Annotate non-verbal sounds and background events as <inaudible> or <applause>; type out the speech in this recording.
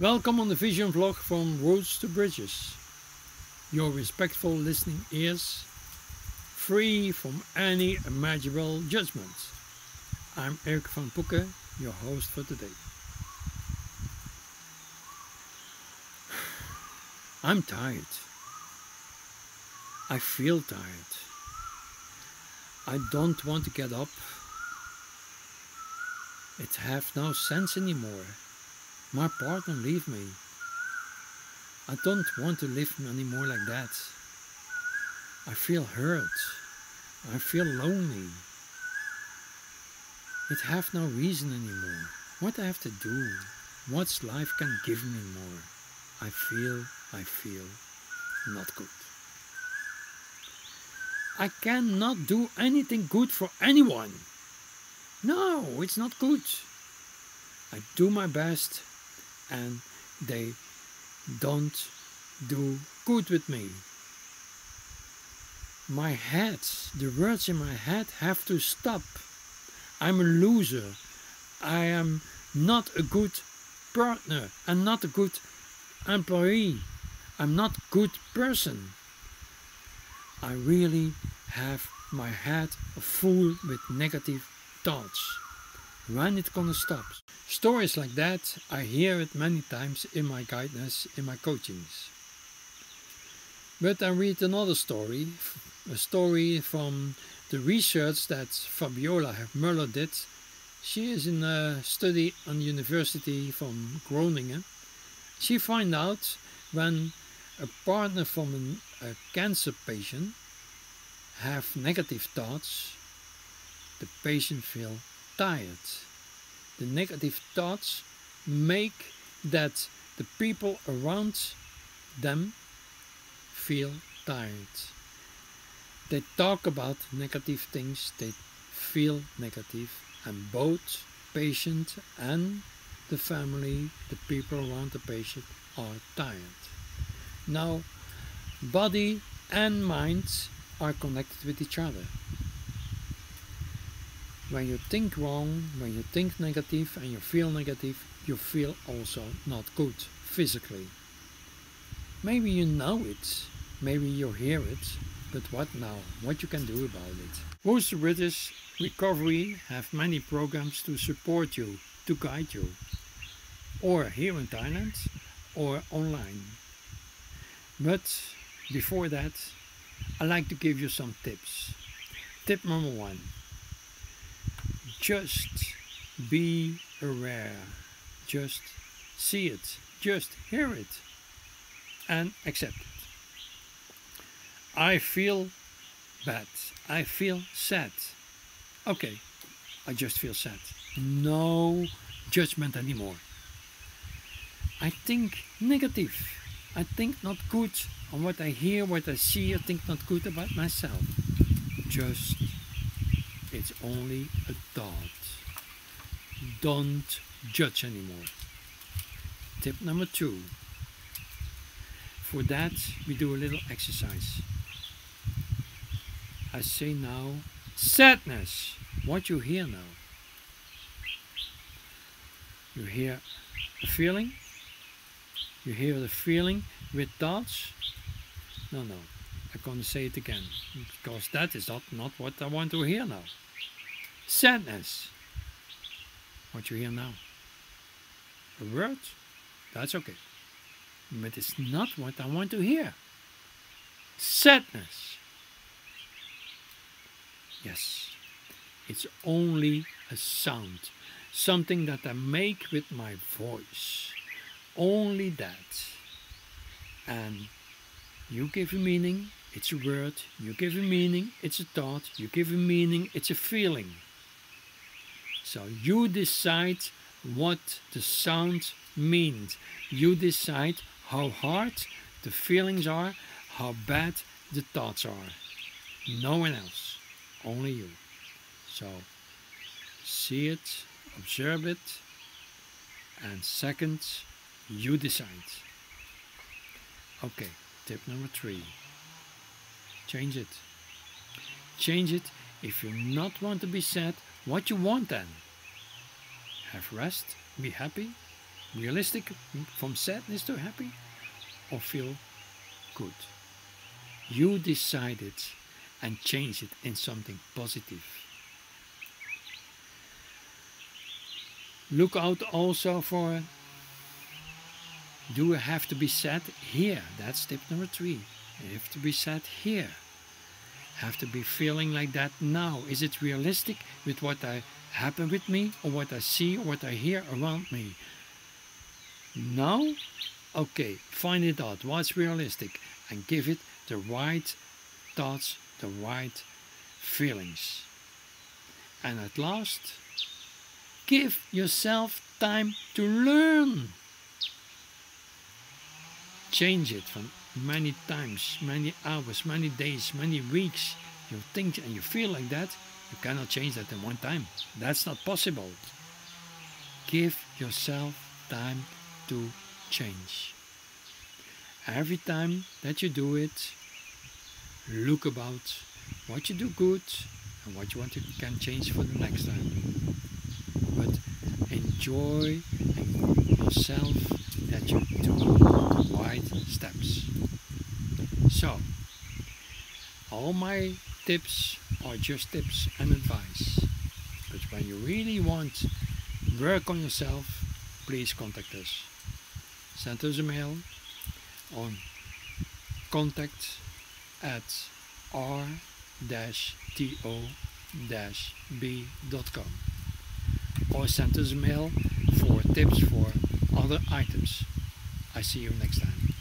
Welcome on the vision vlog from Roads to Bridges. Your respectful listening ears, free from any imaginable judgments. I'm Eric van Poeke, your host for today. <sighs> I'm tired. I feel tired. I don't want to get up. It have no sense anymore. My partner leave me. I don't want to live anymore like that. I feel hurt. I feel lonely. It have no reason anymore. What I have to do? What's life can give me more? I feel, I feel not good. I cannot do anything good for anyone. No, it's not good. I do my best and they don't do good with me. My head, the words in my head have to stop. I'm a loser. I am not a good partner. I'm not a good employee. I'm not a good person. I really have my head full with negative thoughts. When it gonna stop? Stories like that, I hear it many times in my guidance, in my coachings. But I read another story, a story from the research that Fabiola Muller did. She is in a study on university from Groningen. She find out when a partner from an, a cancer patient have negative thoughts, the patient feel tired. The negative thoughts make that the people around them feel tired. They talk about negative things, they feel negative, and both patient and the family, the people around the patient are tired. Now, body and mind are connected with each other. When you think wrong, when you think negative and you feel negative, you feel also not good physically. Maybe you know it, maybe you hear it, but what now? What you can do about it? Most British Recovery have many programs to support you, to guide you, or here in Thailand, or online. But before that, I like to give you some tips. Tip number one just be aware, just see it, just hear it, and accept it. I feel bad, I feel sad. Okay, I just feel sad. No judgment anymore. I think negative. I think not good on what I hear, what I see, I think not good about myself. Just, it's only a thought. Don't judge anymore. Tip number two. For that, we do a little exercise. I say now, sadness. What you hear now? You hear a feeling? You hear the feeling with thoughts? No, no. Going to say it again because that is not, not what I want to hear now. Sadness. What you hear now. A word? That's okay. But it's not what I want to hear. Sadness. Yes, it's only a sound, something that I make with my voice. Only that. And you give a meaning, it's a word. You give a meaning, it's a thought. You give a meaning, it's a feeling. So you decide what the sound means. You decide how hard the feelings are, how bad the thoughts are. No one else, only you. So see it, observe it, and second, you decide. Okay, tip number three change it. Change it if you not want to be sad, what you want then? Have rest, be happy, realistic from sadness to happy or feel good. You decide it and change it in something positive. Look out also for do I have to be sad here? That's tip number three. You have to be sad here. Have to be feeling like that now. Is it realistic with what I happen with me or what I see or what I hear around me? Now? Okay, find it out what's realistic and give it the right thoughts, the right feelings. And at last, give yourself time to learn. Change it from many times, many hours, many days, many weeks. You think and you feel like that, you cannot change that in one time. That's not possible. Give yourself time to change. Every time that you do it, look about what you do good and what you want to can change for the next time. But enjoy yourself that you do right steps. So, all my tips are just tips and advice. But when you really want work on yourself, please contact us. Send us a mail on contact at r-to-b.com or send us a mail for tips for other items. I see you next time.